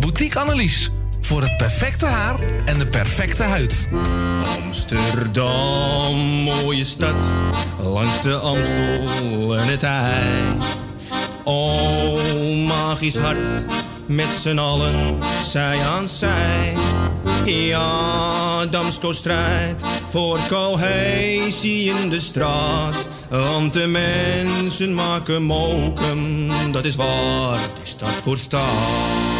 Boutique Annelies voor het perfecte haar en de perfecte huid. Amsterdam, mooie stad, langs de Amstel en het IJ. Oh, magisch hart, met z'n allen, zij aan zij. Ja, Damsko strijdt voor cohesie in de straat. Want de mensen maken mokum, dat is waar, is stad voor stad.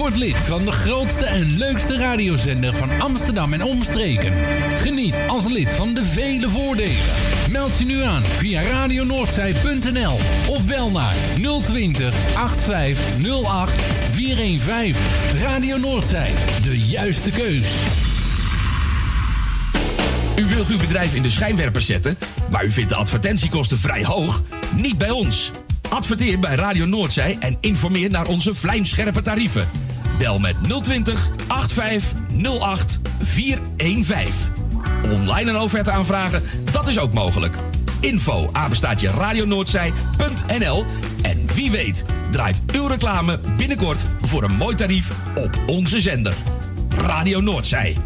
Word lid van de grootste en leukste radiozender van Amsterdam en omstreken. Geniet als lid van de vele voordelen. Meld je nu aan via radionoordzij.nl of bel naar 020 8508 415. Radio Noordzij, de juiste keus. U wilt uw bedrijf in de schijnwerpers zetten, maar u vindt de advertentiekosten vrij hoog? Niet bij ons. Adverteer bij Radio Noordzij en informeer naar onze vlijmscherpe tarieven. Bel met 020 8508 415. Online een offerte aanvragen, dat is ook mogelijk. Info apenstaatje radionoordzij.nl En wie weet draait uw reclame binnenkort voor een mooi tarief op onze zender. Radio Noordzij.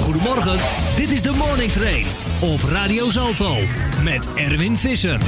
Goedemorgen, dit is de Morning Train op Radio Zalto met Erwin Visser.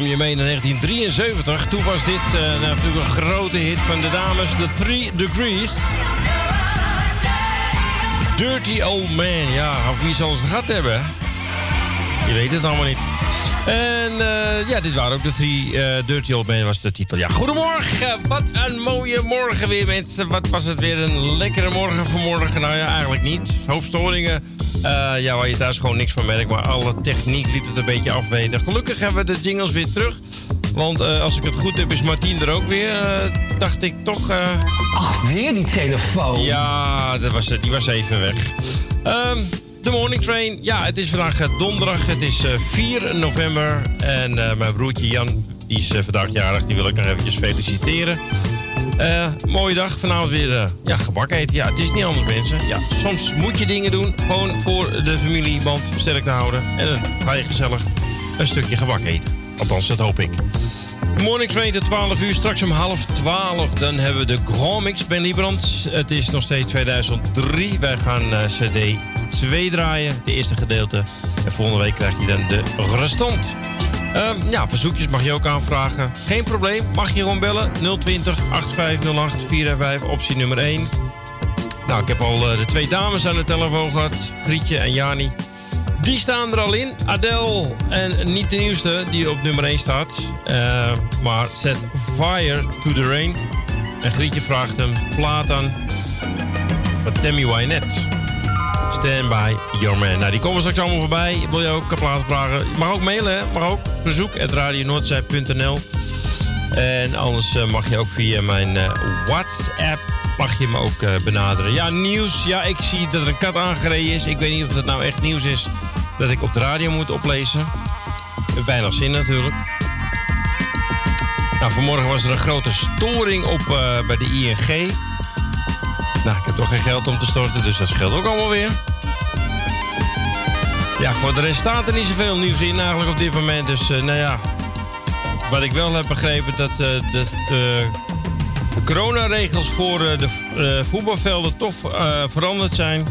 Nam je mee naar 1973. Toen was dit uh, natuurlijk een grote hit van de dames, The Three Degrees. Dirty Old Man, ja, of wie zal ze gehad hebben? Je weet het allemaal niet. En uh, ja, dit waren ook de drie. Uh, Dirty Old Man was de titel. Ja, goedemorgen. Wat een mooie morgen weer, mensen. Wat was het weer een lekkere morgen vanmorgen? Nou ja, eigenlijk niet. Hoofdstoringen ja, waar je thuis gewoon niks van merkt. Maar alle techniek liet het een beetje afweten. Gelukkig hebben we de jingles weer terug. Want uh, als ik het goed heb, is Martien er ook weer. Uh, dacht ik toch. Ach, weer die telefoon. Ja, dat was, die was even weg. Um, de Morning Train. Ja, het is vandaag donderdag. Het is 4 november. En mijn broertje Jan, die is vandaag jarig. Die wil ik nog eventjes feliciteren. Uh, mooie dag. Vanavond weer uh, ja, gebak eten. Ja, het is niet anders, mensen. Ja, soms moet je dingen doen. Gewoon voor de familieband sterk te houden. En dan ga je gezellig een stukje gebak eten. Althans, dat hoop ik. Morning train de 12 uur. Straks om half 12. Dan hebben we de Grand Mix Ben Librand. Het is nog steeds 2003. Wij gaan uh, CD 2 draaien. De eerste gedeelte. En volgende week krijg je dan de restant. Um, ja, verzoekjes mag je ook aanvragen. Geen probleem, mag je gewoon bellen. 020 8508 405, optie nummer 1. Nou, ik heb al uh, de twee dames aan de telefoon gehad. Grietje en Jani. Die staan er al in. Adele en niet de nieuwste die op nummer 1 staat. Uh, maar Set Fire to the Rain. En Grietje vraagt hem plaat aan van Tammy Wynette. Stand by your man. Nou, die komen straks allemaal voorbij. Wil je ook een plaat vragen? Je mag ook mailen, hè? Mag ook. Verzoek radionoordzij.nl En anders eh, mag je ook via mijn eh, WhatsApp mag je me ook eh, benaderen. Ja, nieuws. Ja, ik zie dat er een kat aangereden is. Ik weet niet of het nou echt nieuws is dat ik op de radio moet oplezen. Weinig zin natuurlijk. Nou, vanmorgen was er een grote storing op bij de ING. Nou, ik heb toch geen geld om te storten, dus dat scheelt ook allemaal weer. Ja, voor de rest staat er niet zoveel nieuws in eigenlijk op dit moment. Dus uh, nou ja, wat ik wel heb begrepen dat uh, de, de, coronaregels voor de voetbalvelden toch veranderd zijn.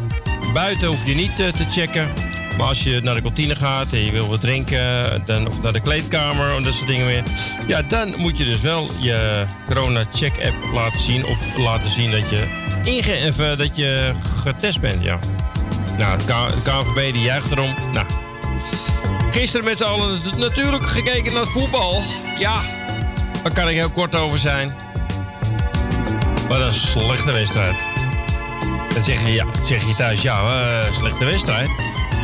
Buiten hoef je niet te checken. Maar als je naar de kantine gaat en je wil wat drinken, dan, of naar de kleedkamer en dat soort dingen meer. Ja, dan moet je dus wel je corona-check-app laten zien. Of laten zien dat je, inge dat je getest bent, ja. Nou, de KNVB die juicht erom. Nou, gisteren met z'n allen natuurlijk gekeken naar het voetbal. Ja, daar kan ik heel kort over zijn. Wat een slechte wedstrijd. Dan zeg je, ja, zeg je thuis, ja, uh, slechte wedstrijd.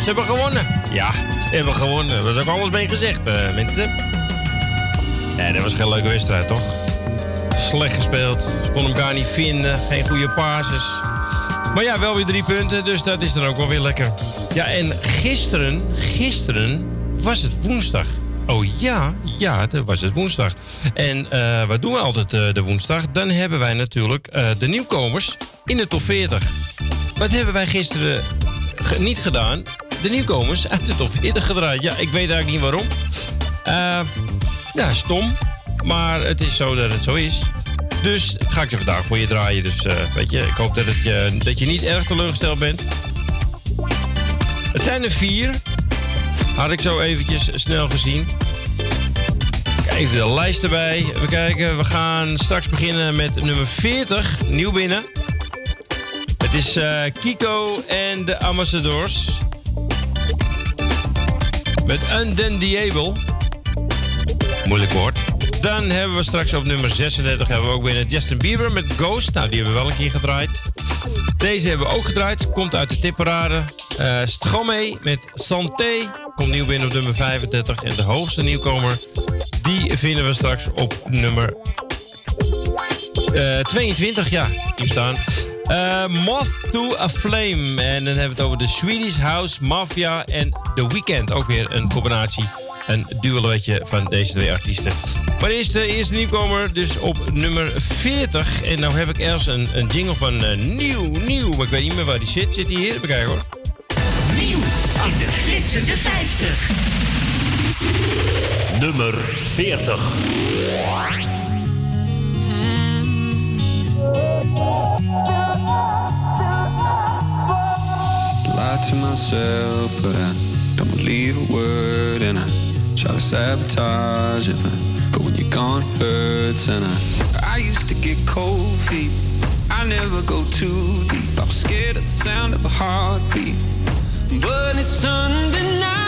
Ze hebben gewonnen. Ja, ze hebben gewonnen. Dat is ook alles mee gezegd, uh, mensen. Ja, dat was geen leuke wedstrijd, toch? Slecht gespeeld. Ze konden elkaar niet vinden. Geen goede passes. Maar ja, wel weer drie punten, dus dat is dan ook wel weer lekker. Ja, en gisteren, gisteren was het woensdag. Oh ja, ja, dat was het woensdag. En uh, wat doen we altijd uh, de woensdag? Dan hebben wij natuurlijk de nieuwkomers in de top 40. Wat hebben wij gisteren niet gedaan? De nieuwkomers uit de top 40 gedraaid. Ja, ik weet eigenlijk niet waarom. ja, stom. Maar het is zo dat het zo is. Dus ga ik ze vandaag voor je draaien. Dus uh, weet je, ik hoop dat, het, uh, dat je niet erg teleurgesteld bent. Het zijn er vier. Had ik zo eventjes snel gezien. Even de lijst erbij. Even kijken. We gaan straks beginnen met nummer 40. Nieuw binnen. Het is uh, Kiko en de Ambassadors. Met Undeniable. Moeilijk woord. Dan hebben we straks op nummer 36 hebben we ook binnen Justin Bieber met Ghost. Nou, die hebben we wel een keer gedraaid. Deze hebben we ook gedraaid. Komt uit de tipparade. Uh, Stromé met Santé. Komt nieuw binnen op nummer 35. En de hoogste nieuwkomer, die vinden we straks op nummer uh, 22. Ja, die staan. Uh, Moth to a Flame. En dan hebben we het over de Swedish House Mafia en The Weeknd. Ook weer een combinatie, een duelletje van deze twee artiesten. Maar eerst de eerste nieuwkomer, dus op nummer 40. En nou heb ik ergens een, een jingle van uh, nieuw, nieuw. Maar ik weet niet meer waar die zit. Zit die hier? Even kijken hoor. Nieuw in de flitsende 50. Nummer 40. I lie to myself, but I don't leave a word, and I try to sabotage it. But when you're gone, it hurts, and I I used to get cold feet. I never go too deep. I'm scared of the sound of a heartbeat, but it's Sunday What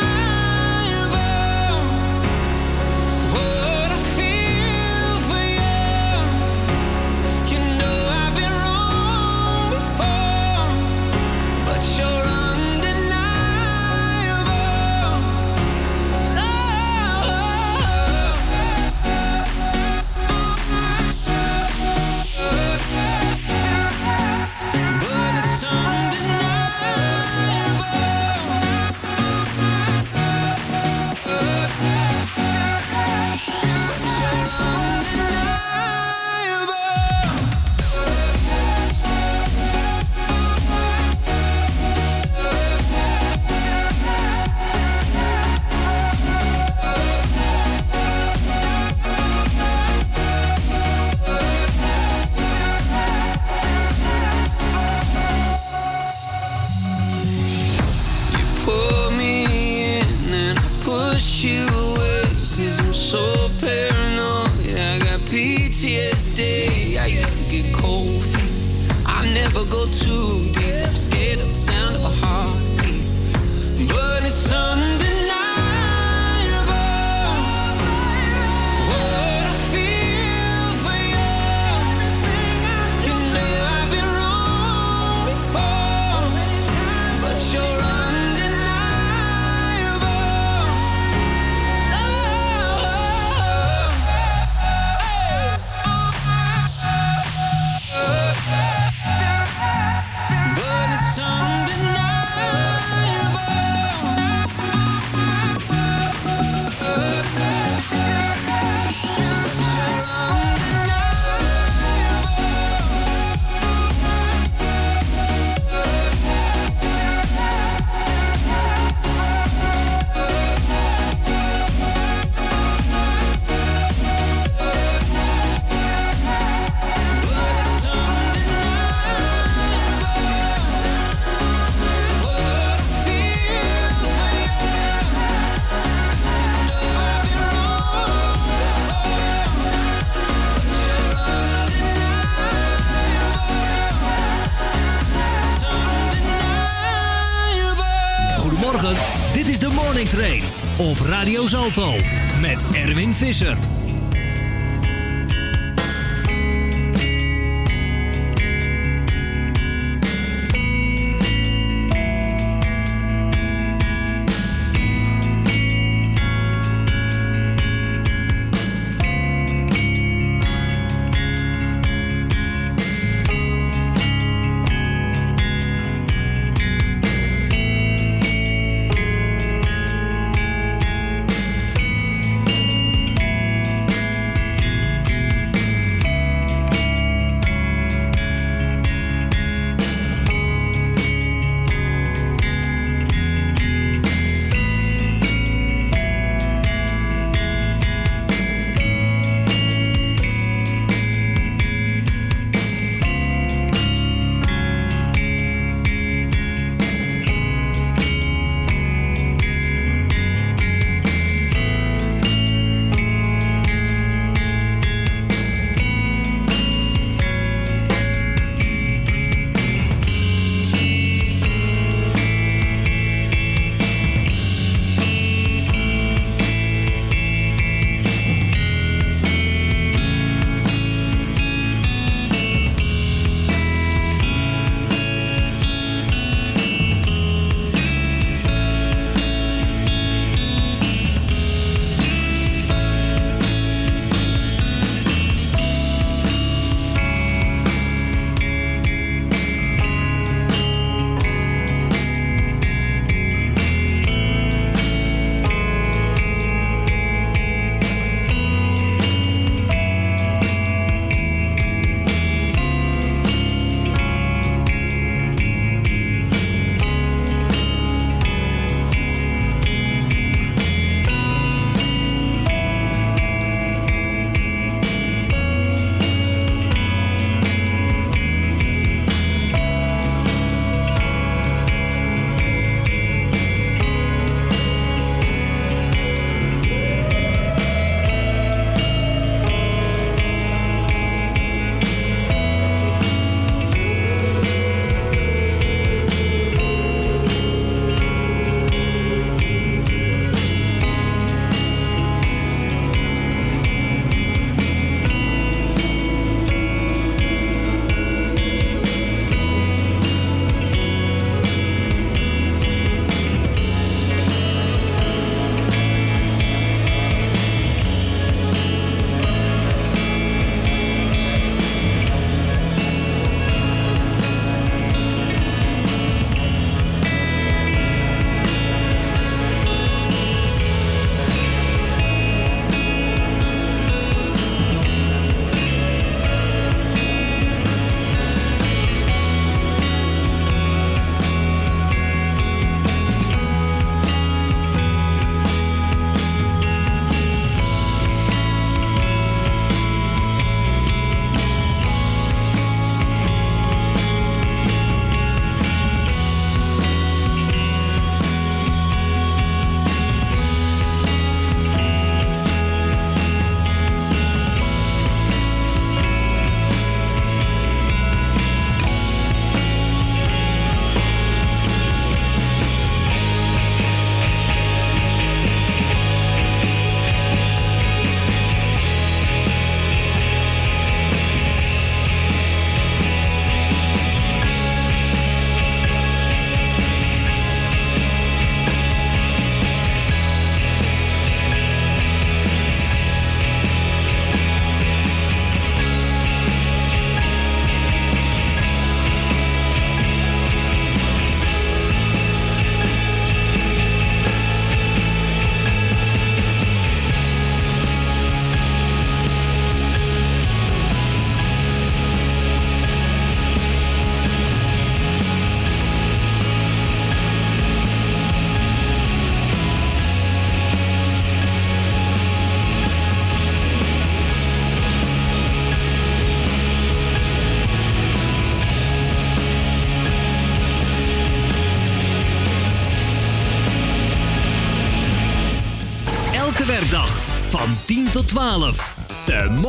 Zalto met Erwin Visser.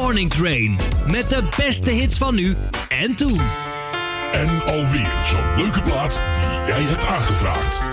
Morning Train. Met de beste hits van nu en toen. En alweer zo'n leuke plaat die jij hebt aangevraagd.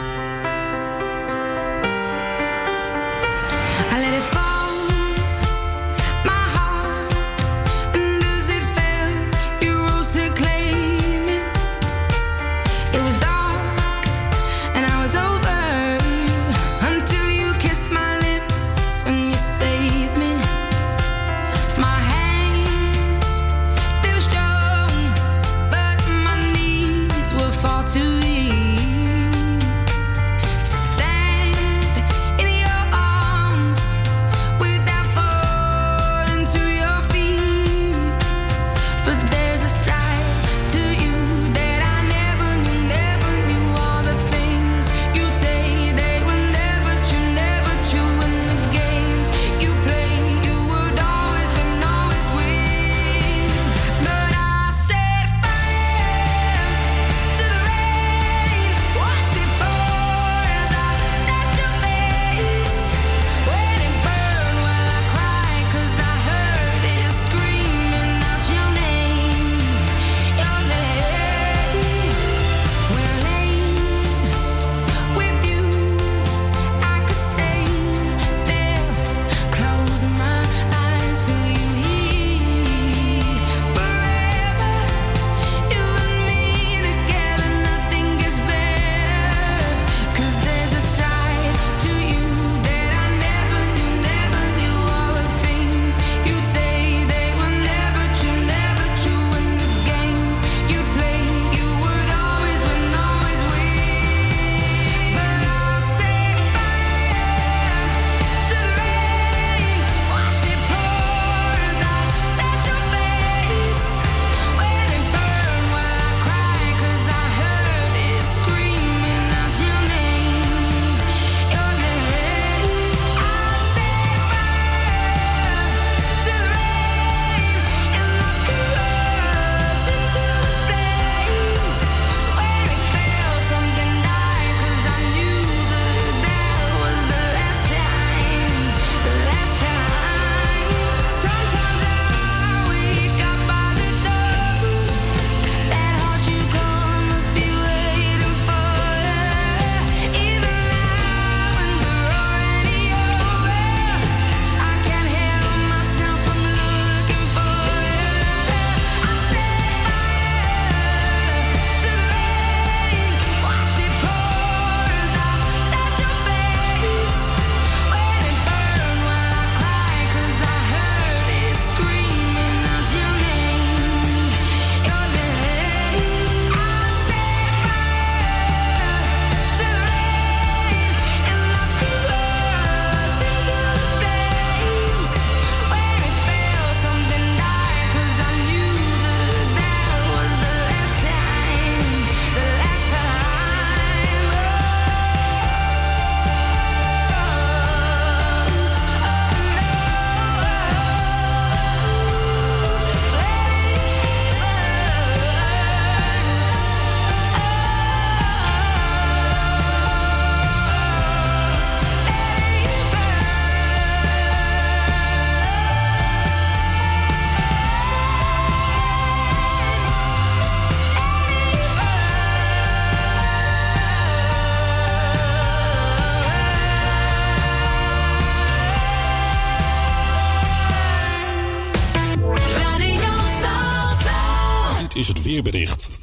Weerbericht.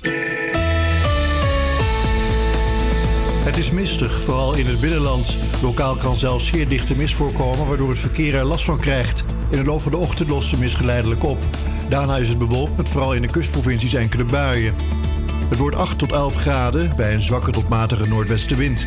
Het is mistig, vooral in het binnenland. Lokaal kan zelfs zeer dichte mist voorkomen, waardoor het verkeer er last van krijgt. In de loop van de ochtend lost de mist geleidelijk op. Daarna is het bewolkt met vooral in de kustprovincies enkele buien. Het wordt 8 tot 11 graden bij een zwakke tot matige noordwestenwind.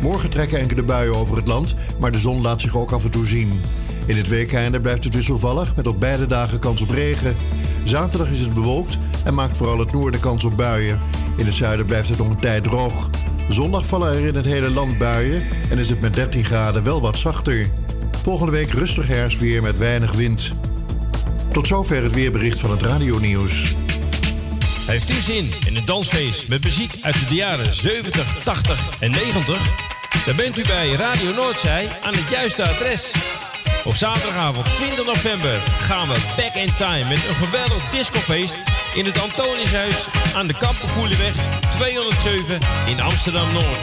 Morgen trekken enkele buien over het land, maar de zon laat zich ook af en toe zien. In het weekende blijft het wisselvallig met op beide dagen kans op regen. Zaterdag is het bewolkt en maakt vooral het noorden kans op buien. In het zuiden blijft het nog een tijd droog. Zondag vallen er in het hele land buien en is het met 13 graden wel wat zachter. Volgende week rustig herfstweer met weinig wind. Tot zover het weerbericht van het radionieuws. Heeft u zin in een dansfeest met muziek uit de jaren 70, 80 en 90? Dan bent u bij Radio Noordzij aan het juiste adres. Op zaterdagavond 20 november gaan we back in time met een geweldig discofeest in het Antoniushuis aan de Kampenvoelenweg 207 in Amsterdam-Noord.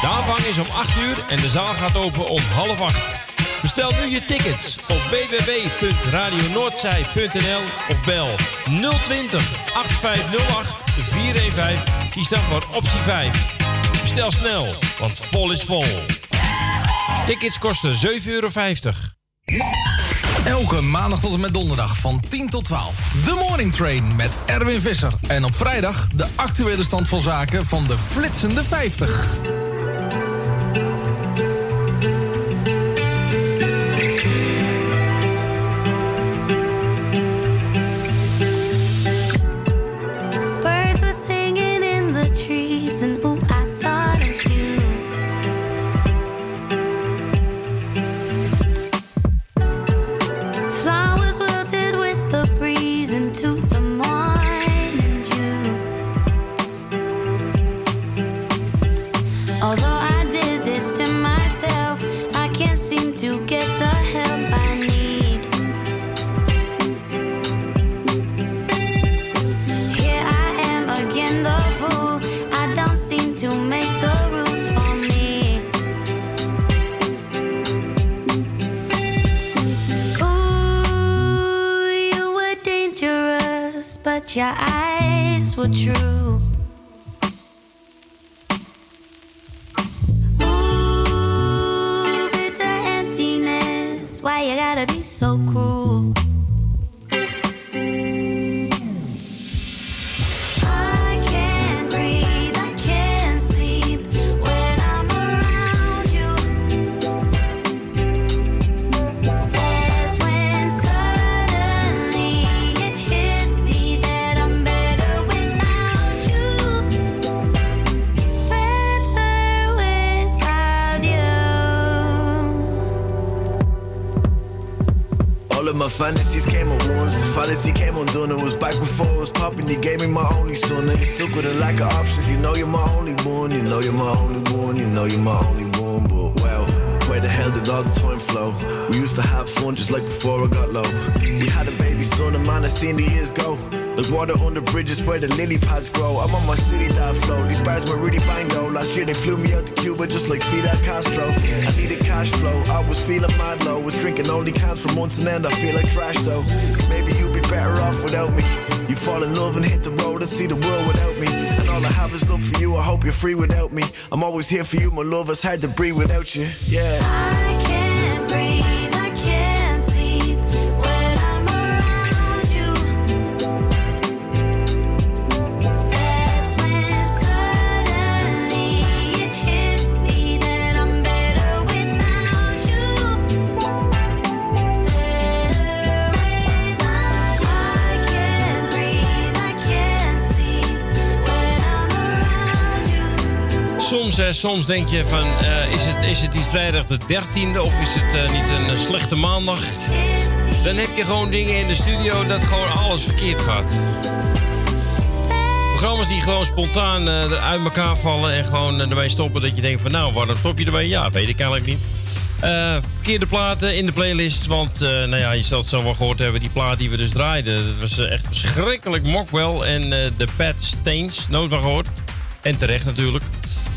De aanvang is om 8 uur en de zaal gaat open om half 8. Bestel nu je tickets op www.radionoordzij.nl of bel 020 8508 415. Kies dan voor optie 5. Bestel snel, want vol is vol. Tickets kosten 7,50 euro. Elke maandag tot en met donderdag van 10 tot 12. De Morning Train met Erwin Visser. En op vrijdag de actuele stand van zaken van de flitsende 50. Your eyes were true. Ooh, bitter emptiness. Why you gotta be so cruel? Fantasies came at once. Fallacy came undone. It was back before it was popping. You gave me my only son. You stuck with a lack of options. You know you're my only one. You know you're my only one. You know you're my only one. Where the hell did all the time flow? We used to have fun just like before I got low. We had a baby son, and man, I seen the years go. Like water under bridges where the lily pads grow. I'm on my city dive flow. These bars were really bang though. Last year they flew me out to Cuba just like Fidel Castro. I needed cash flow. I was feeling mad low. Was drinking only cans for months and end. I feel like trash though. Maybe you'd be better off without me. You fall in love and hit the road and see the world without me. All I have is love for you. I hope you're free without me. I'm always here for you, my love. It's hard to breathe without you. Yeah. Soms, soms denk je van, eh, is, het, is het niet vrijdag de 13e of is het eh, niet een, slechte maandag? Dan heb je gewoon dingen in de studio dat gewoon alles verkeerd gaat. Programma's die gewoon spontaan eh, uit elkaar vallen en gewoon ermee stoppen. Dat je denkt van nou, waarom stop je ermee? Ja, weet ik eigenlijk niet. Verkeerde platen in de playlist. Want nou ja, je zal het zo wel gehoord hebben. Die plaat die we dus draaiden. Dat was echt verschrikkelijk. Mockwell en de Bad Stains. Nooit maar gehoord. En terecht natuurlijk.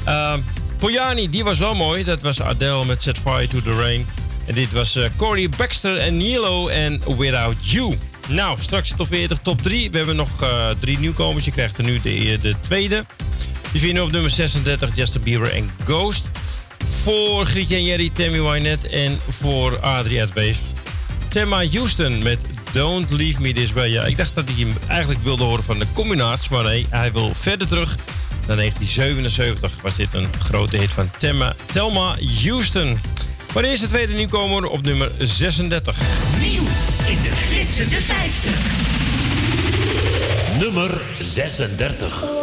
Eh, uh, Pojani, die was wel mooi. Dat was Adele met Set Fire to the Rain. En dit was uh, Corey Baxter en Nilo en Without You. Nou, straks top 40, top 3. We hebben nog uh, drie nieuwkomers. Je krijgt er nu de, de tweede. Die vinden we op nummer 36, Justin Bieber en Ghost. Voor Grietje en Jerry, Tammy Wynette en voor Adriat Beest. Tema Houston met Don't Leave Me This Way. Ja, ik dacht dat hij hem eigenlijk wilde horen van de combinaats. maar nee, hij wil verder terug dan 1977 was dit een grote hit van Thelma, Thelma Houston. Maar is de tweede nieuwkomer op nummer 36. Nieuw in de flitsende 50. Nummer 36.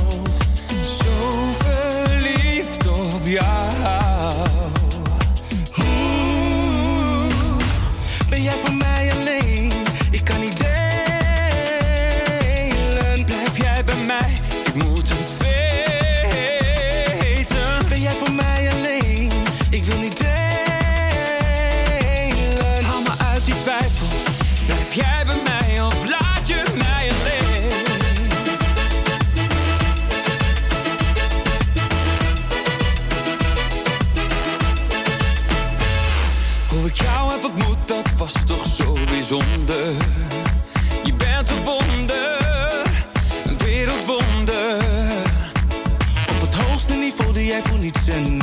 you tonight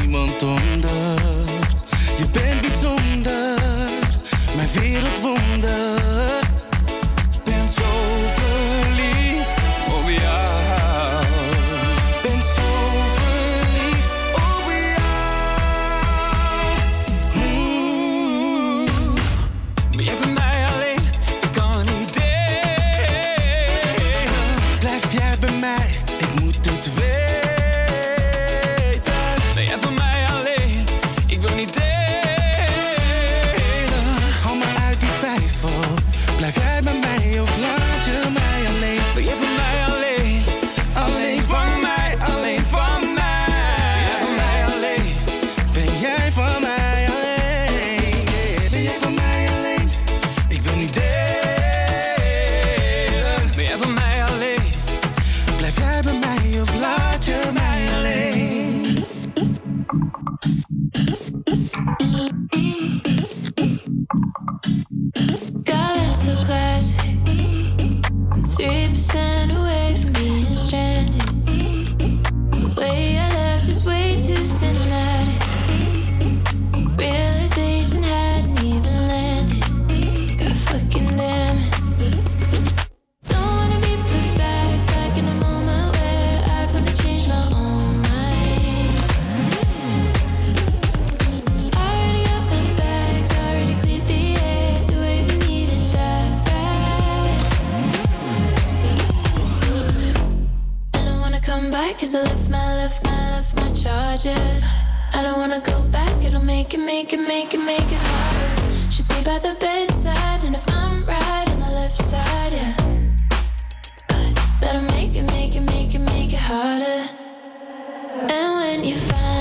you find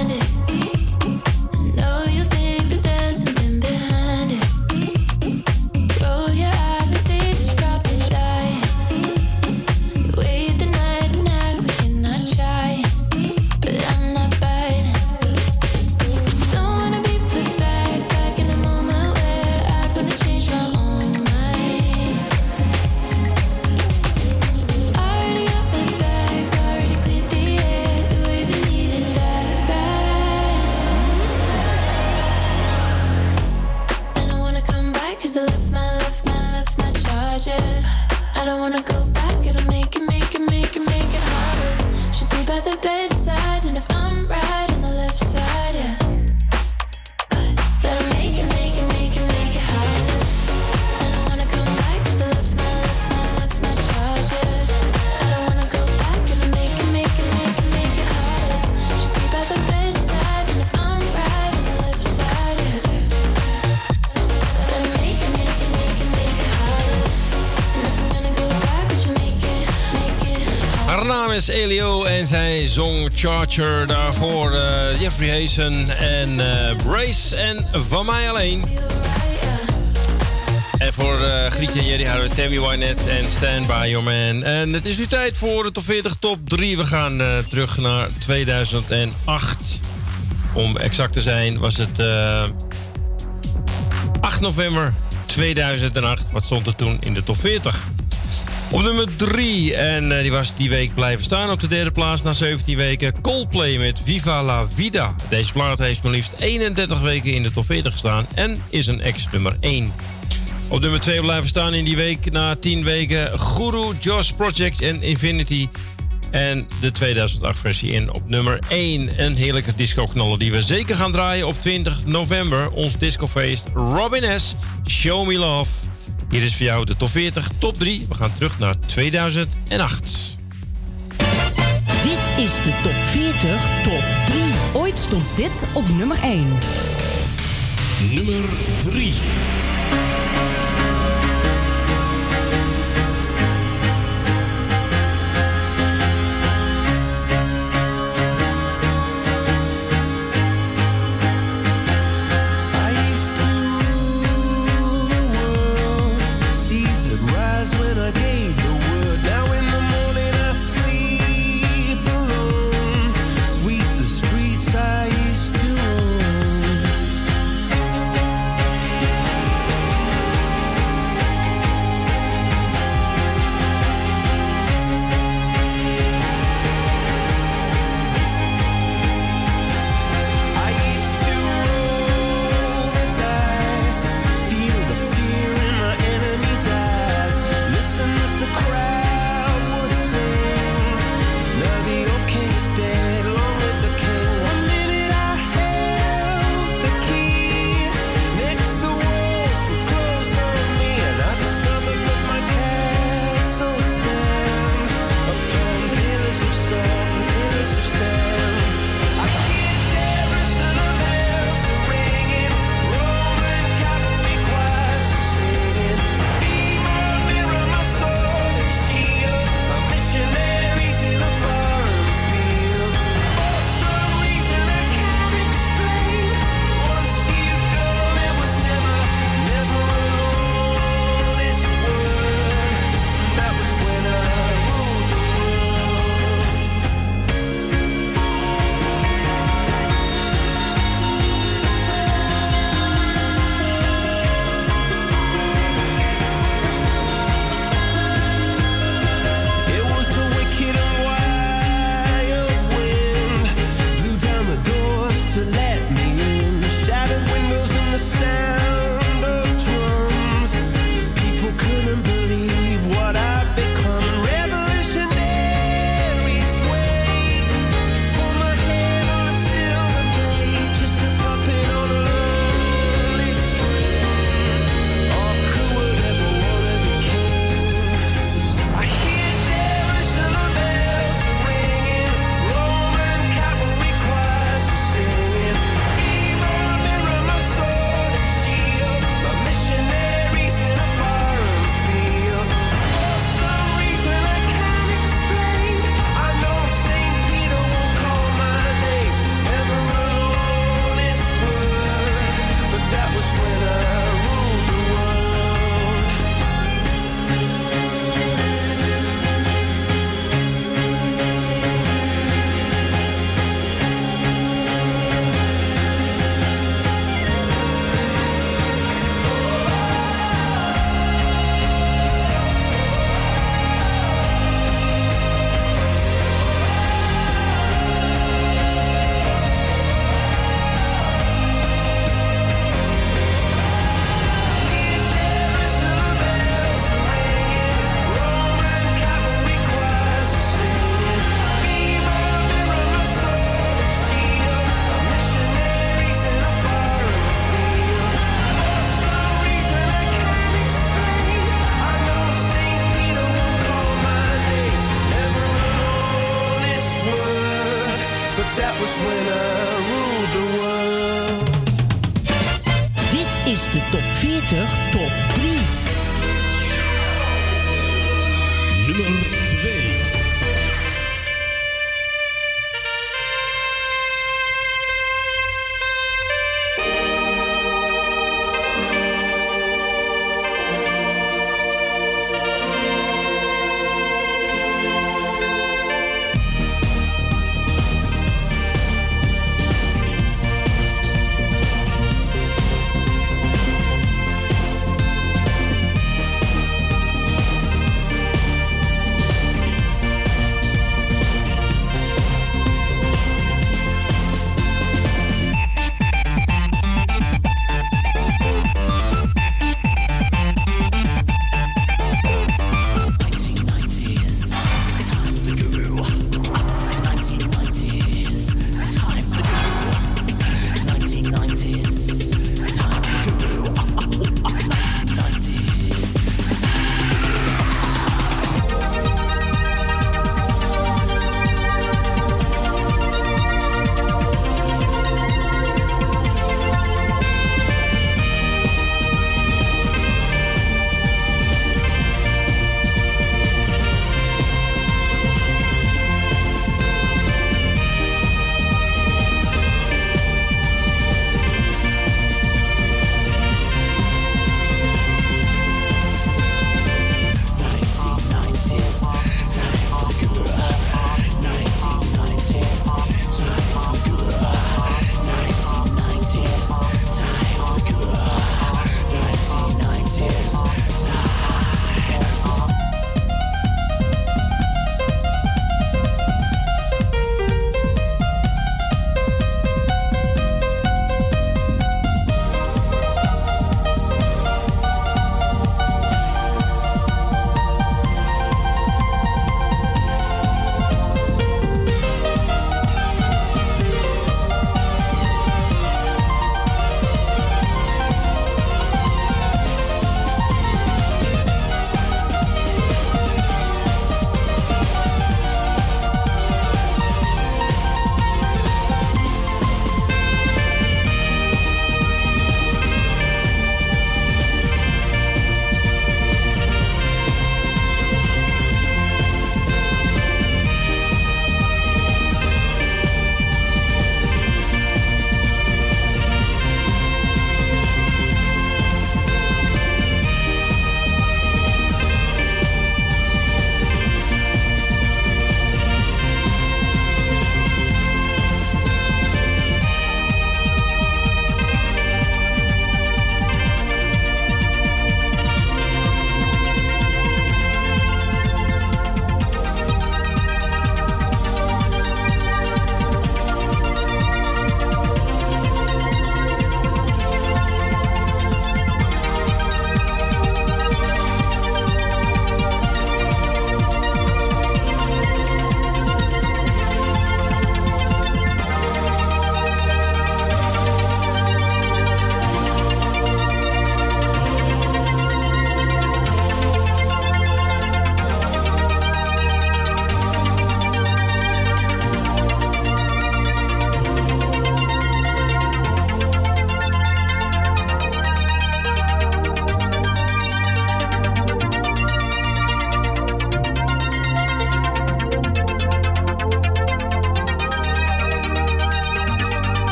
Elio en zij zong Charger daarvoor eh, Jeffrey Hazen en eh, Brace en Van Mij Alleen. En voor uh, Grietje en Jerry houden Tammy Wynette en Stand By Your Man. En het is nu tijd voor de top 40, top 3. We gaan terug naar 2008. Om exact te zijn was het 8 november 2008. Wat stond er toen in de top 40? Op nummer 3, en eh, die was die week blijven staan op de derde plaats na 17 weken. Coldplay met Viva la Vida. Deze plaat heeft maar liefst 31 weken in de top 40 gestaan en is een ex nummer 1. Op nummer 2 blijven staan in die week na 10 weken Guru, Josh Project en Infinity. En de 2008 versie in op nummer 1. Een heerlijke disco-knaller die we zeker gaan draaien op 20 november. Ons discofeest Robin S. Show Me Love. Hier is voor jou de top 40, top 3. We gaan terug naar 2008. Dit is de top 40, top 3. Ooit stond dit op nummer 1. Nummer 3.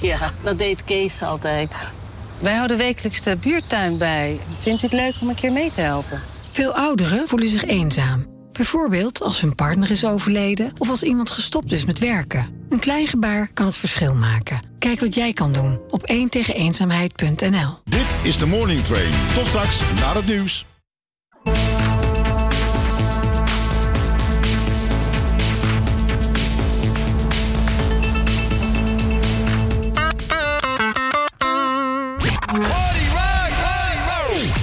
Ja, dat deed Kees altijd. Wij houden wekelijks de buurtuin bij. Vindt u het leuk om een keer mee te helpen? Veel ouderen voelen zich eenzaam. Bijvoorbeeld als hun partner is overleden of als iemand gestopt is met werken. Een klein gebaar kan het verschil maken. Kijk wat jij kan doen op 1 tegen eenzaamheid.nl. Dit is de Morning Train. Tot straks na het nieuws.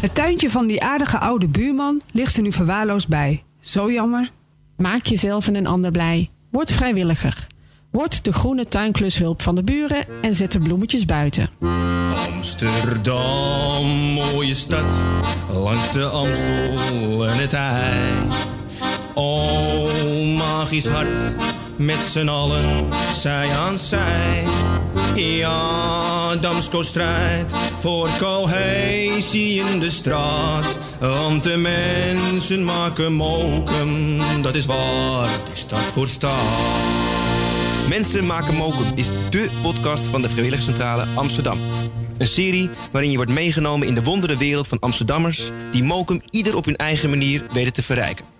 Het tuintje van die aardige oude buurman ligt er nu verwaarloosd bij. Zo jammer. Maak jezelf en een ander blij. Word vrijwilliger. Word de groene tuinklushulp van de buren en zet de bloemetjes buiten. Amsterdam, mooie stad, langs de Amstel en het IJ. Oh, magisch hart, met z'n allen, zij aan zij. Ja, Damsko strijdt voor cohesie in de straat. Want de mensen maken mokum, dat is waar die stad voor staat. Mensen maken mokum is dé podcast van de Vrijwilligcentrale Amsterdam. Een serie waarin je wordt meegenomen in de wondere wereld van Amsterdammers... die mokum ieder op hun eigen manier weten te verrijken.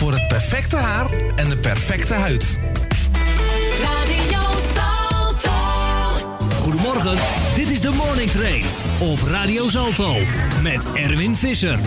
voor het perfecte haar en de perfecte huid. Radio Salto. Goedemorgen, dit is de Morning Train op Radio Salto met Erwin Visser.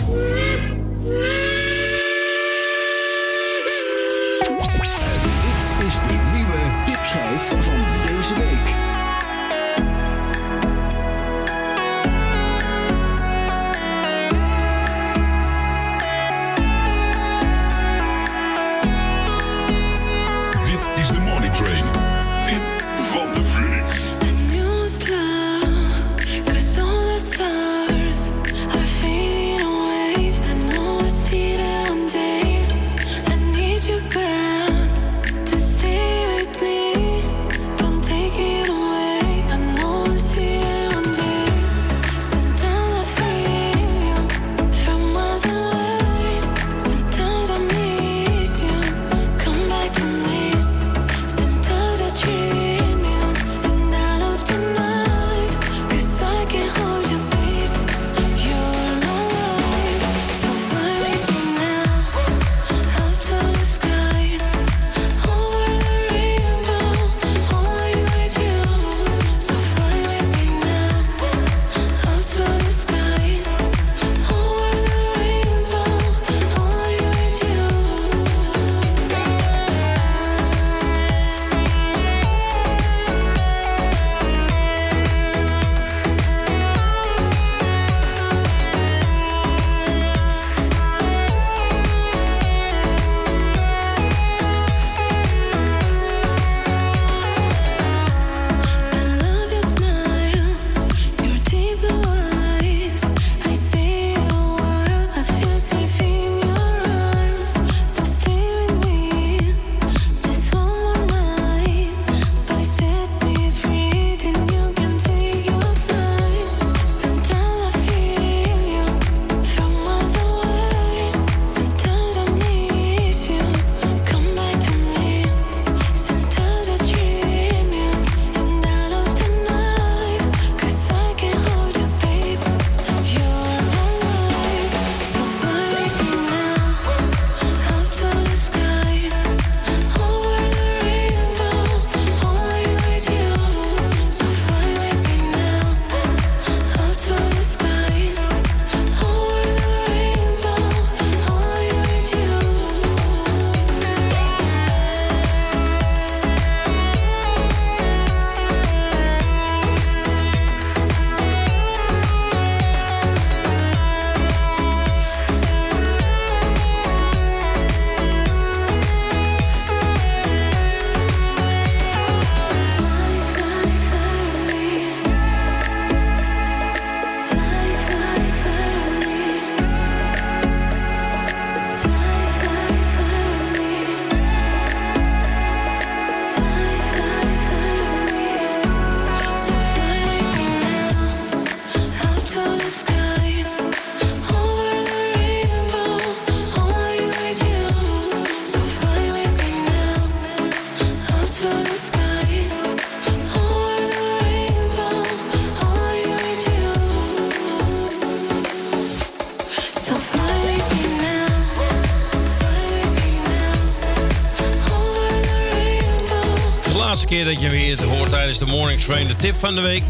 Keer dat je weer hoort tijdens de Morning Train. De tip van de week.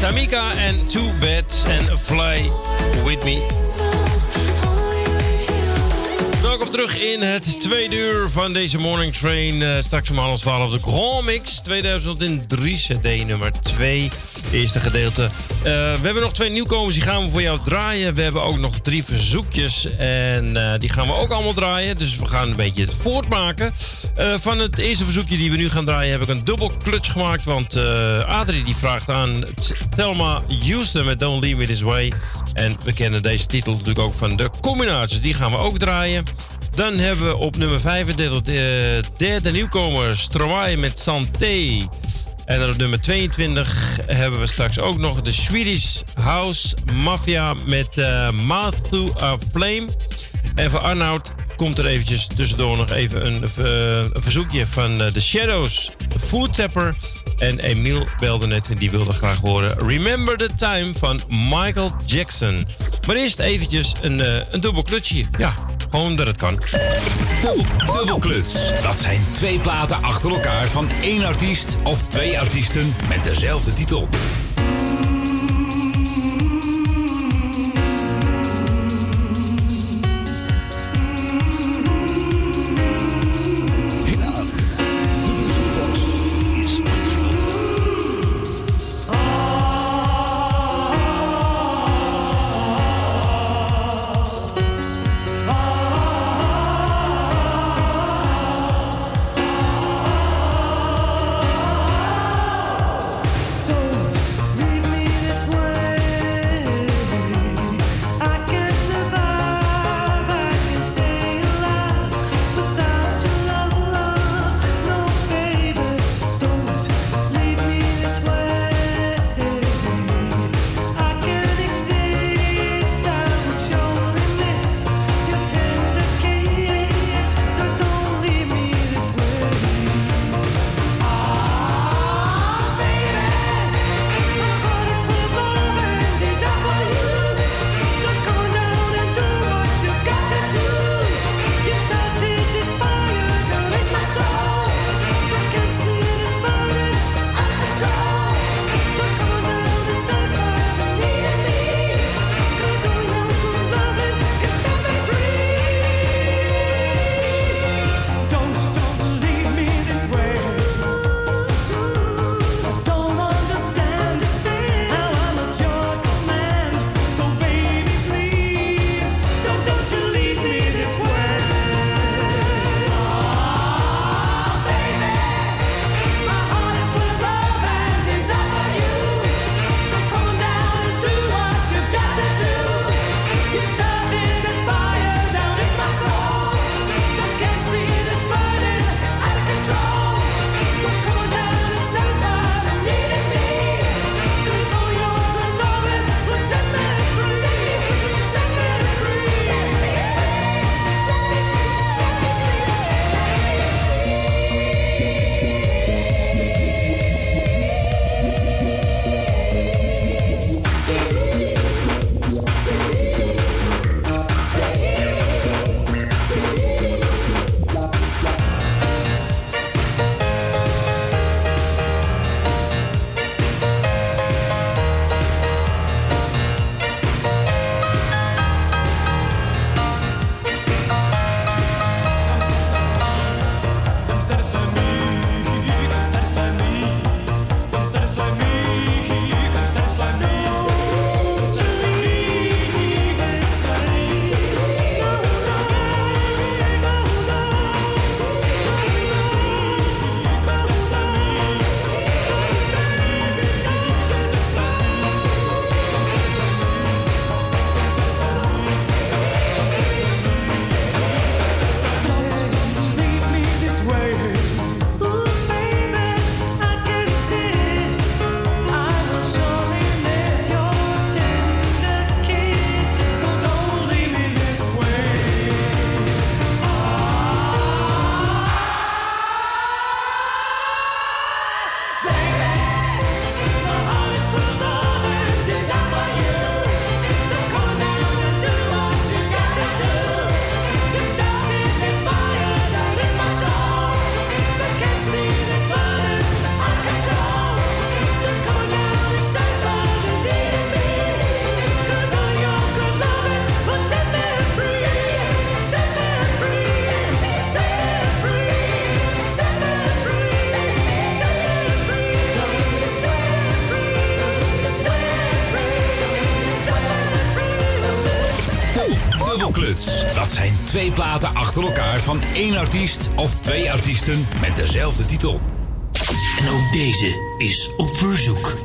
Tamika en Two Beds en Fly With Me. Welkom terug in het tweede uur van deze Morning Train. Uh, straks om half twaalf de Grand Mix 2003 CD nummer 2. Eerste gedeelte. Uh, we hebben nog twee nieuwkomers, die gaan we voor jou draaien. We hebben ook nog drie verzoekjes en uh, die gaan we ook allemaal draaien. Dus we gaan een beetje voortmaken. van het eerste verzoekje die we nu gaan draaien heb ik een dubbel kluts gemaakt. Want Adrie die vraagt aan Thelma Houston met Don't Leave It This Way. En we kennen deze titel natuurlijk ook van de combinaties. Die gaan we ook draaien. Dan hebben we op nummer 35 de derde nieuwkomer Stromae met Santé. En dan op nummer 22 hebben we straks ook nog de Swedish House Mafia met uh, Mouth to a Flame. En voor Arnoud komt er eventjes tussendoor nog even een, een verzoekje van The Shadows, Food Tapper. En Emiel belde net en die wilde graag horen Remember the Time van Michael Jackson. Maar eerst eventjes een, uh, een dubbel klutsje. Ja, gewoon dat het kan. Dubbelkluts. Dat zijn twee platen achter elkaar van één artiest of twee artiesten met dezelfde titel. twee platen achter elkaar van één artiest of twee artiesten met dezelfde titel. En ook deze is op verzoek.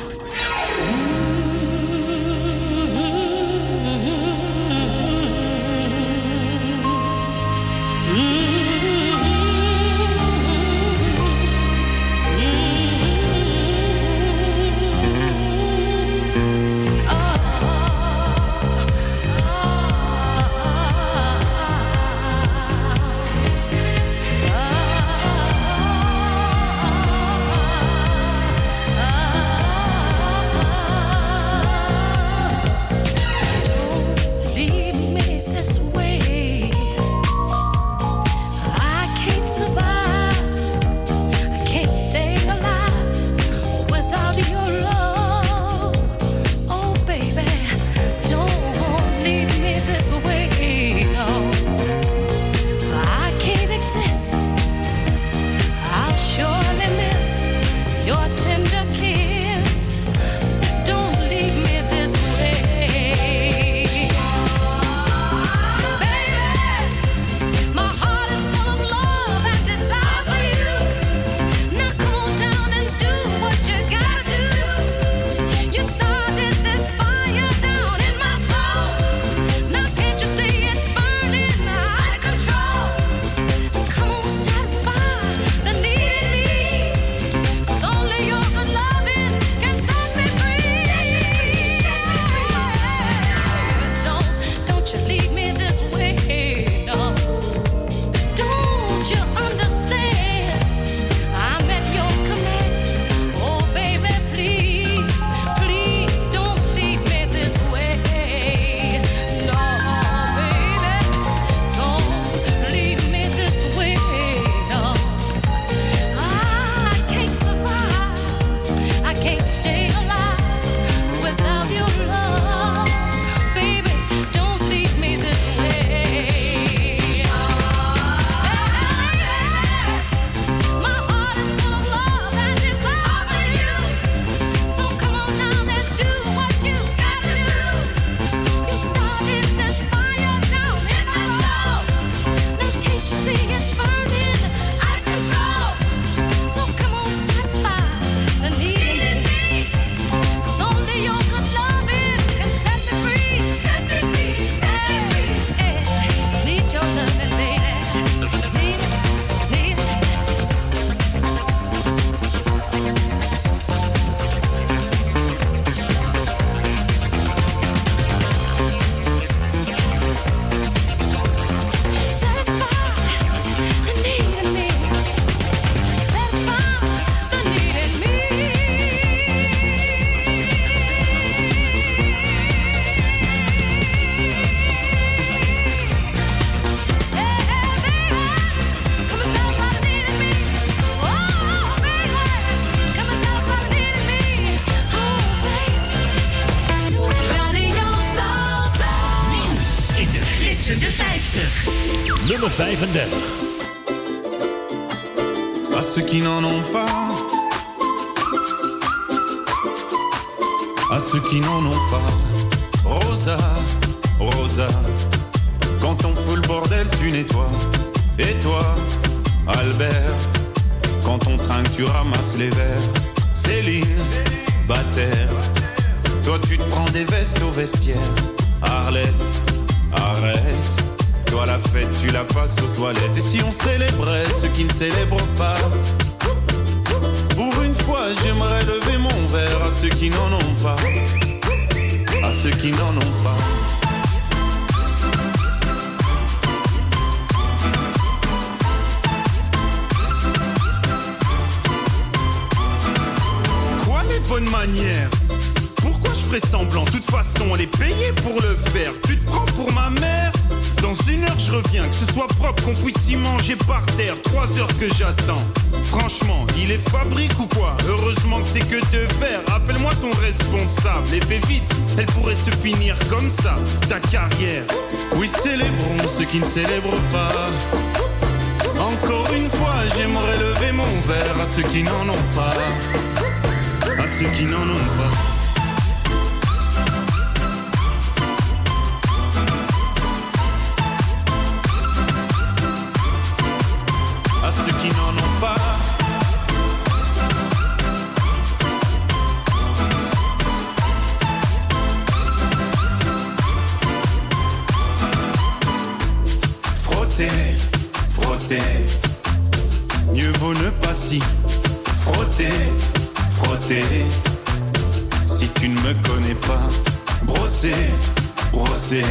Brosser.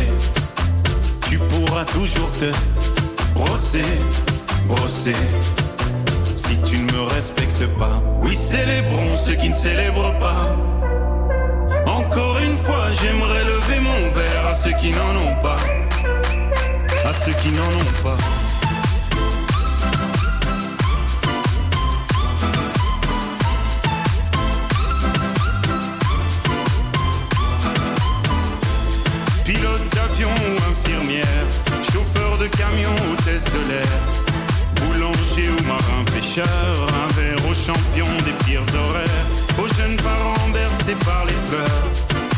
Tu pourras toujours te brosser, brosser. Si tu ne me respectes pas, oui, célébrons ceux qui ne célèbrent pas. Encore une fois, j'aimerais lever mon verre à ceux qui n'en ont pas. À ceux qui n'en ont pas. Boulanger ou marin pêcheur, un verre aux champions des pires horaires, aux jeunes parents bercés par les pleurs,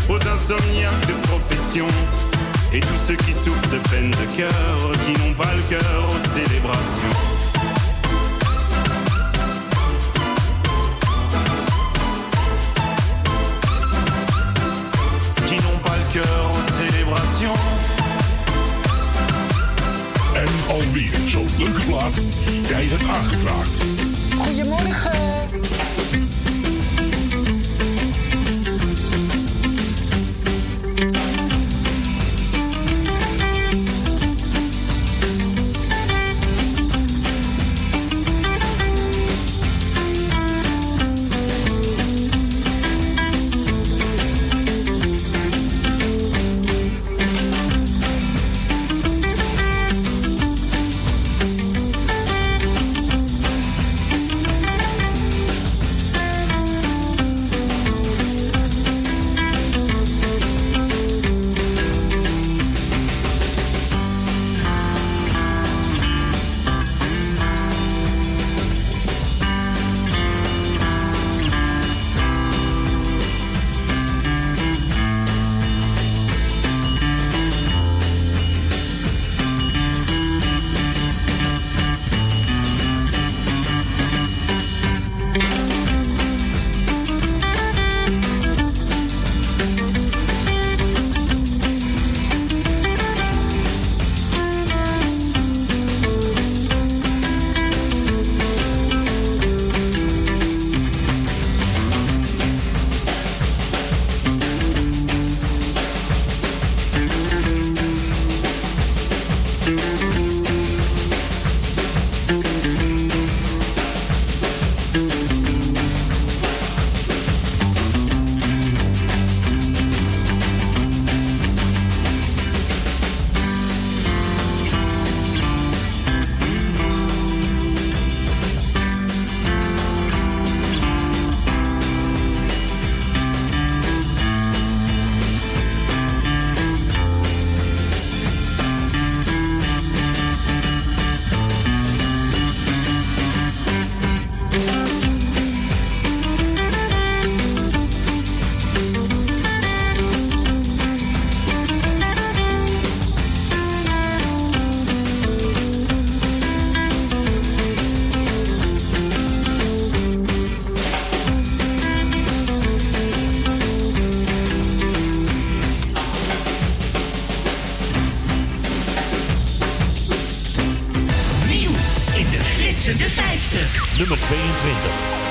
aux insomniaques de profession, et tous ceux qui souffrent de peine de cœur, qui n'ont pas le cœur aux célébrations. Qui n'ont pas le cœur aux célébrations. Alweer zo'n leuke plaat jij hebt aangevraagd. Goedemorgen. Nummer 22.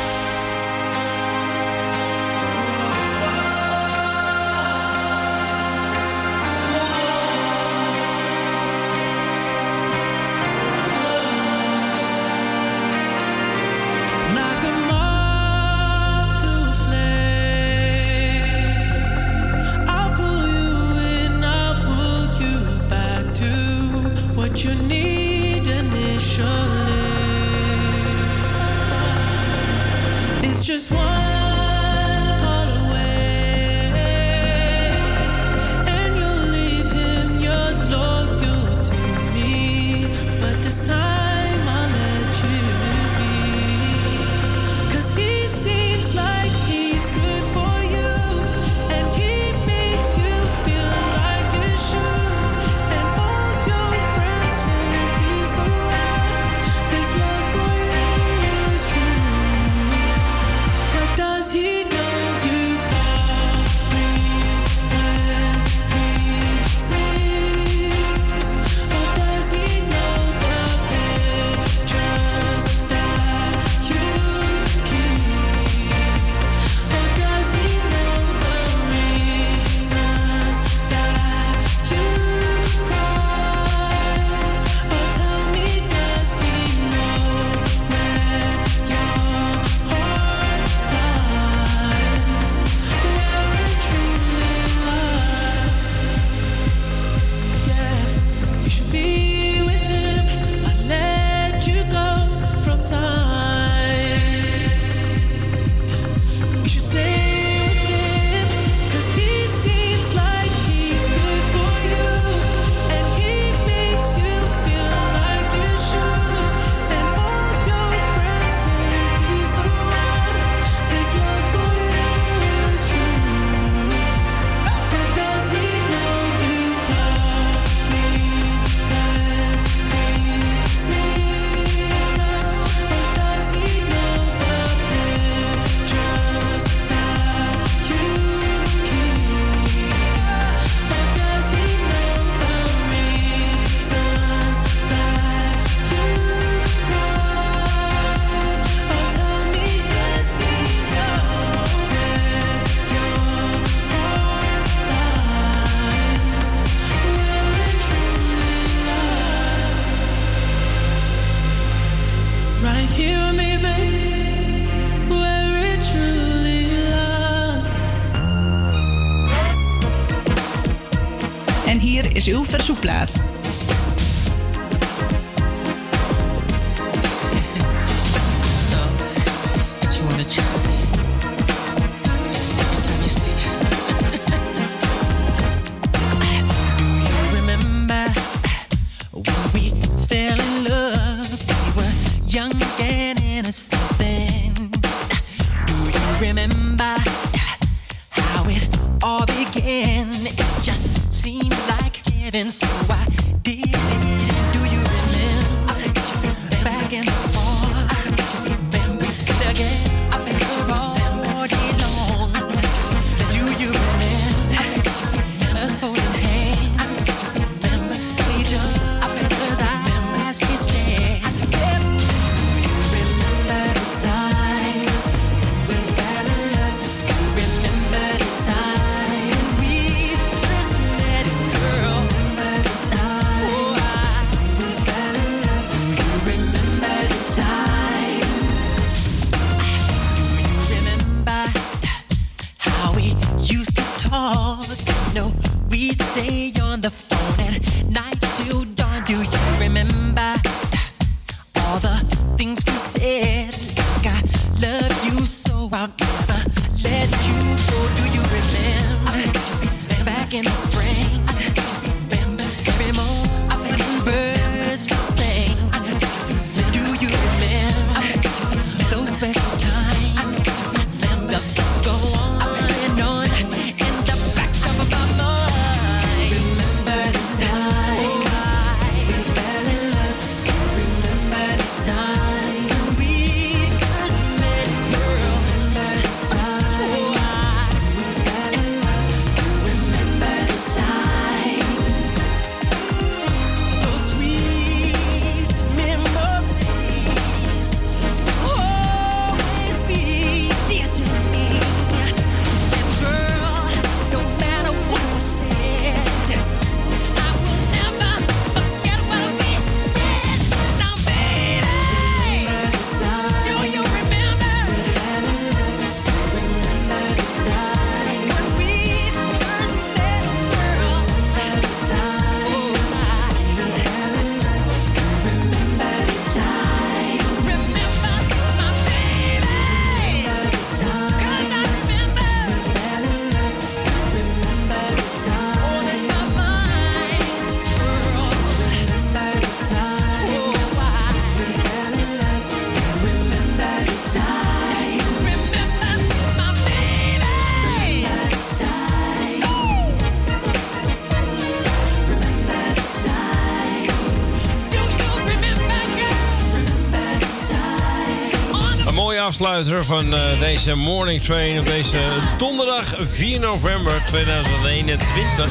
Afsluiter van eh, deze Morning Train op deze donderdag 4 november 2021.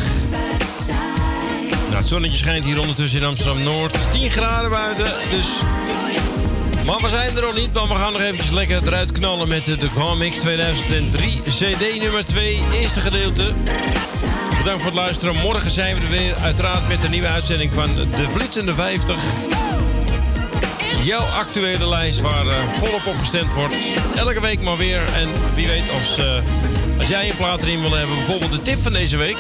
Nou, het zonnetje schijnt hier ondertussen in Amsterdam-Noord. 10 graden buiten, dus... Maar we zijn er nog niet, want we gaan nog eventjes lekker eruit knallen met de, de Mix 2003 CD nummer 2, eerste gedeelte. Bedankt voor het luisteren. Morgen zijn we er weer, uiteraard met een nieuwe uitzending van De Flitsende 50. Jouw actuele lijst waar eh, volop op gestemd wordt. Elke week maar weer. En wie weet als, eh, als jij een plaat erin wil hebben, bijvoorbeeld de tip van deze week.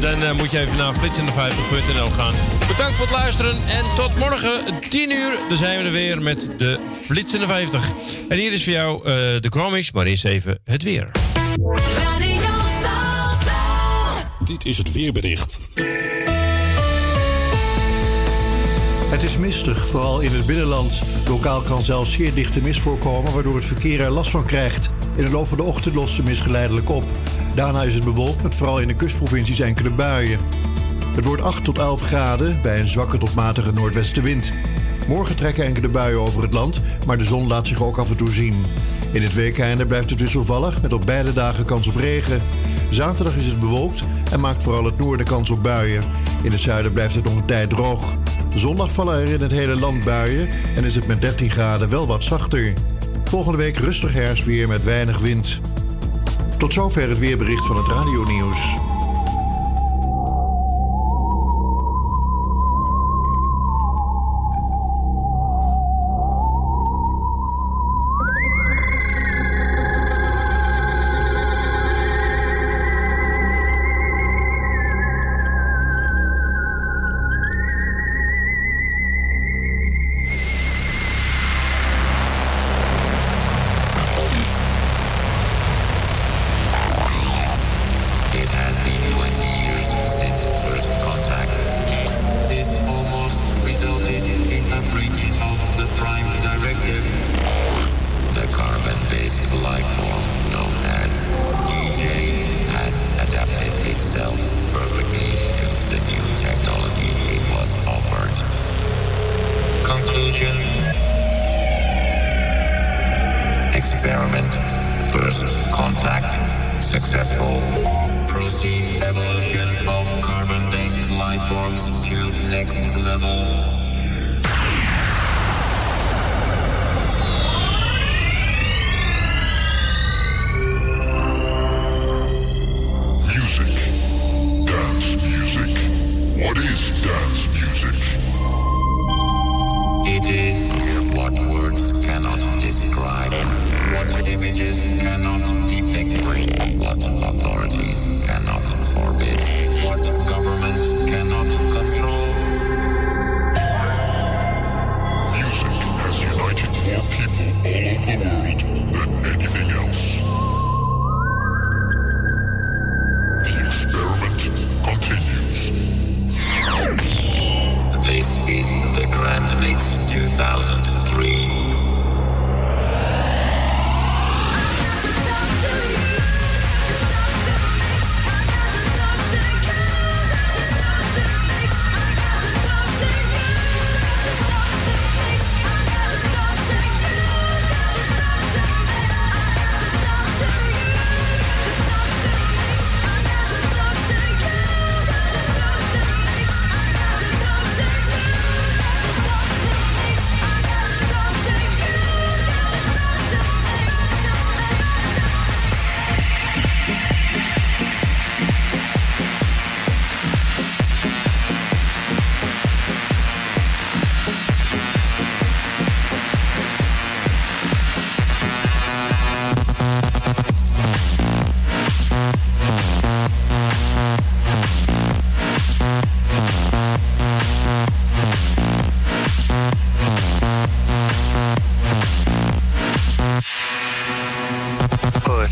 Dan eh, moet je even naar flitsende50.nl gaan. Bedankt voor het luisteren en tot morgen 10 uur. Dan zijn we er weer met de Flitsende 50. En hier is voor jou eh, de Chromix, maar eerst even het weer. Dit is het weerbericht. Het is mistig, vooral in het binnenland. Lokaal kan zelfs zeer dichte mist voorkomen, waardoor het verkeer er last van krijgt. In de loop van de ochtend lost de mist geleidelijk op. Daarna is het bewolkt met vooral in de kustprovincies enkele buien. Het wordt 8 tot 11 graden bij een zwakke tot matige noordwestenwind. Morgen trekken enkele buien over het land, maar de zon laat zich ook af en toe zien. In het weekende blijft het wisselvallig met op beide dagen kans op regen. Zaterdag is het bewolkt en maakt vooral het noorden kans op buien. In het zuiden blijft het nog een tijd droog. Zondag vallen er in het hele land buien en is het met 13 graden wel wat zachter. Volgende week rustig herfstweer met weinig wind. Tot zover het weerbericht van het radionieuws.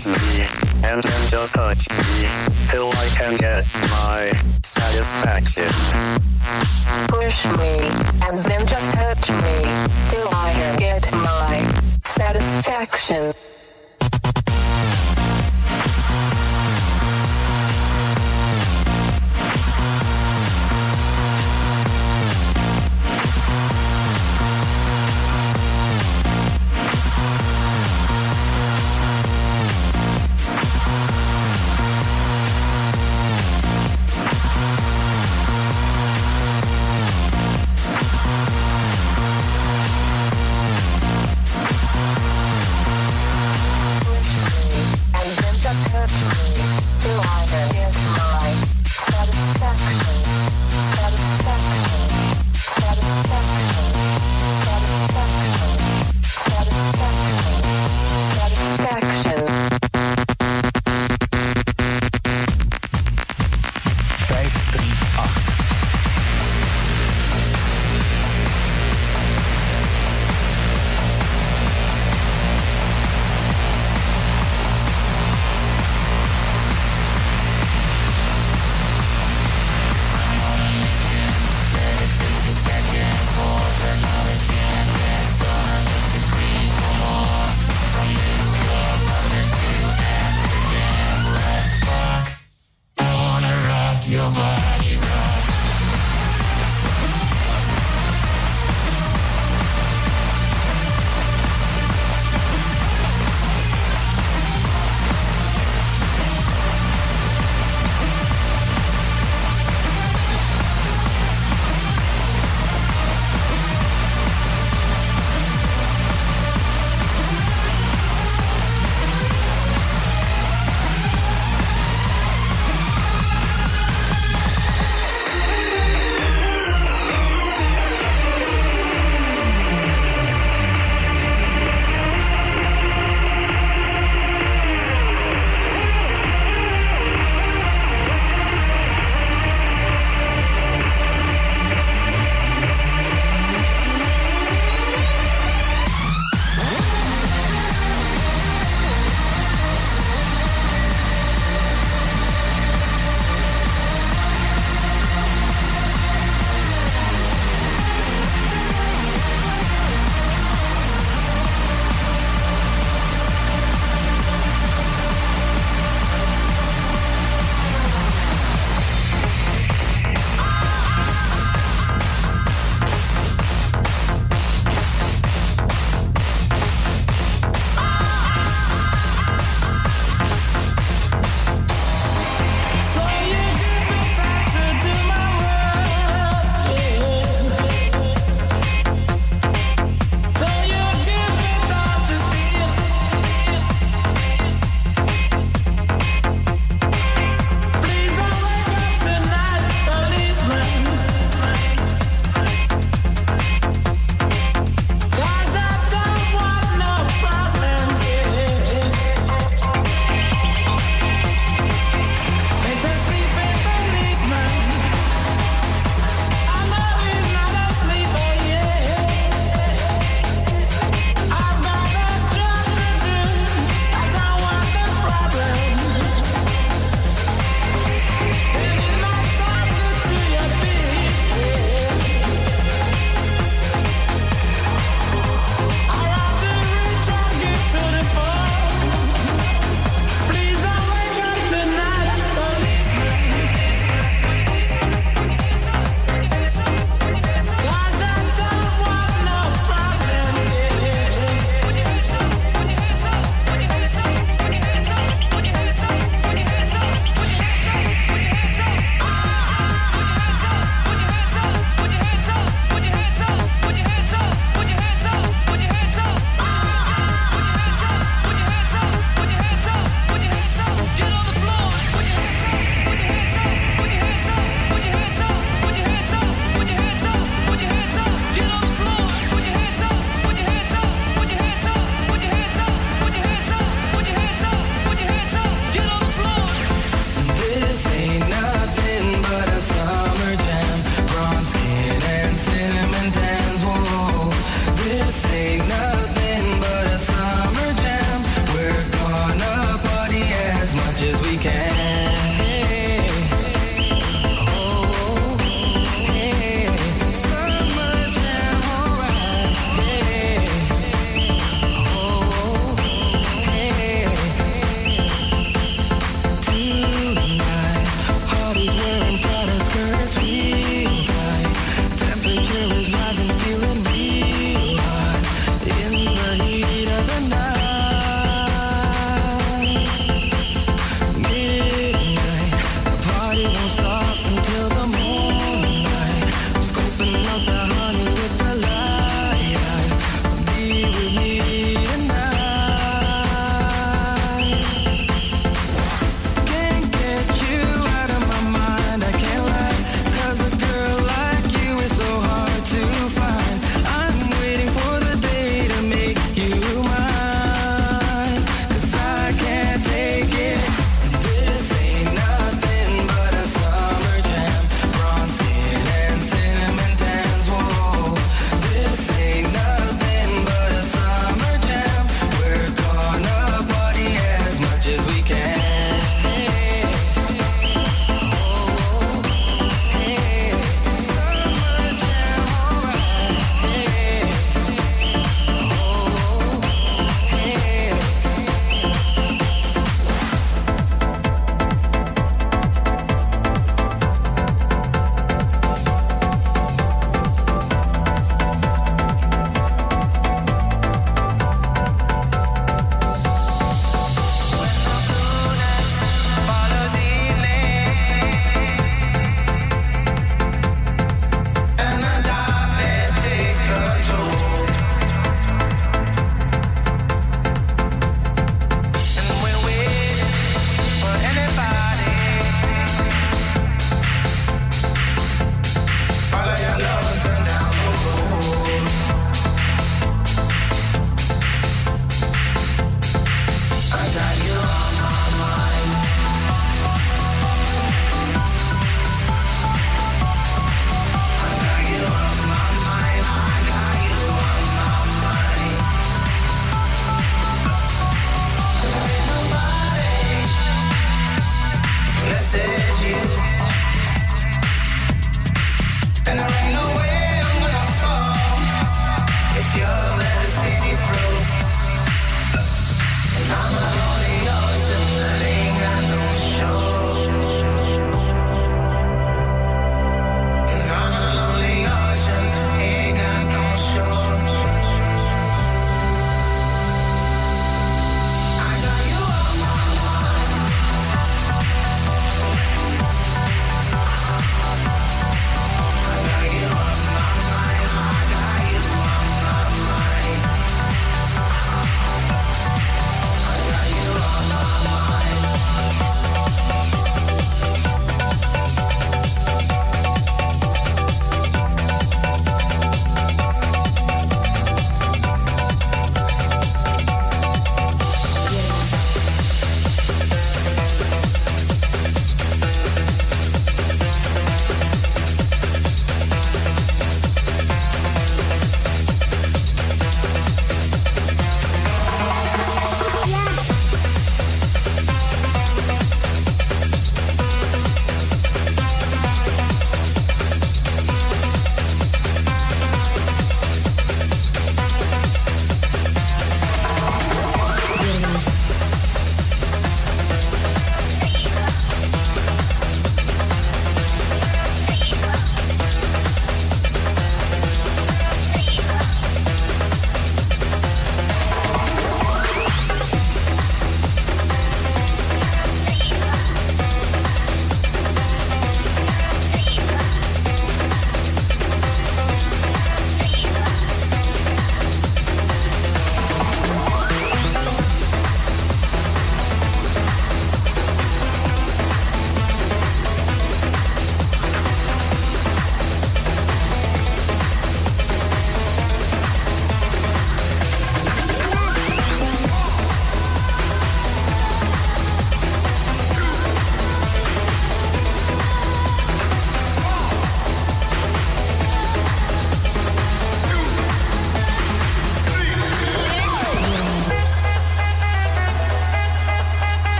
touch me, and then just touch me, till I can get my satisfaction. Push me, and then just touch me, till I can get my satisfaction.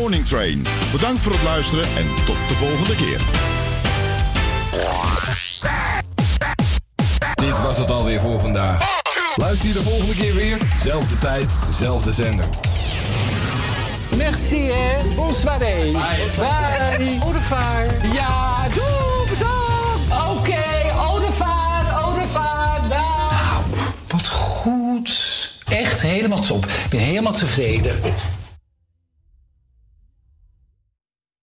Morning Train. Bedankt voor het luisteren en tot de volgende keer. Dit was het alweer voor vandaag. Luister je de volgende keer weer. Zelfde tijd, zelfde zender. Merci, hè. Bonsoir. Bye. Bye. Au revoir. Ja, doe, bedankt. Oké, au revoir, au revoir. Dag. Wat goed. Echt helemaal top. Ik ben helemaal tevreden.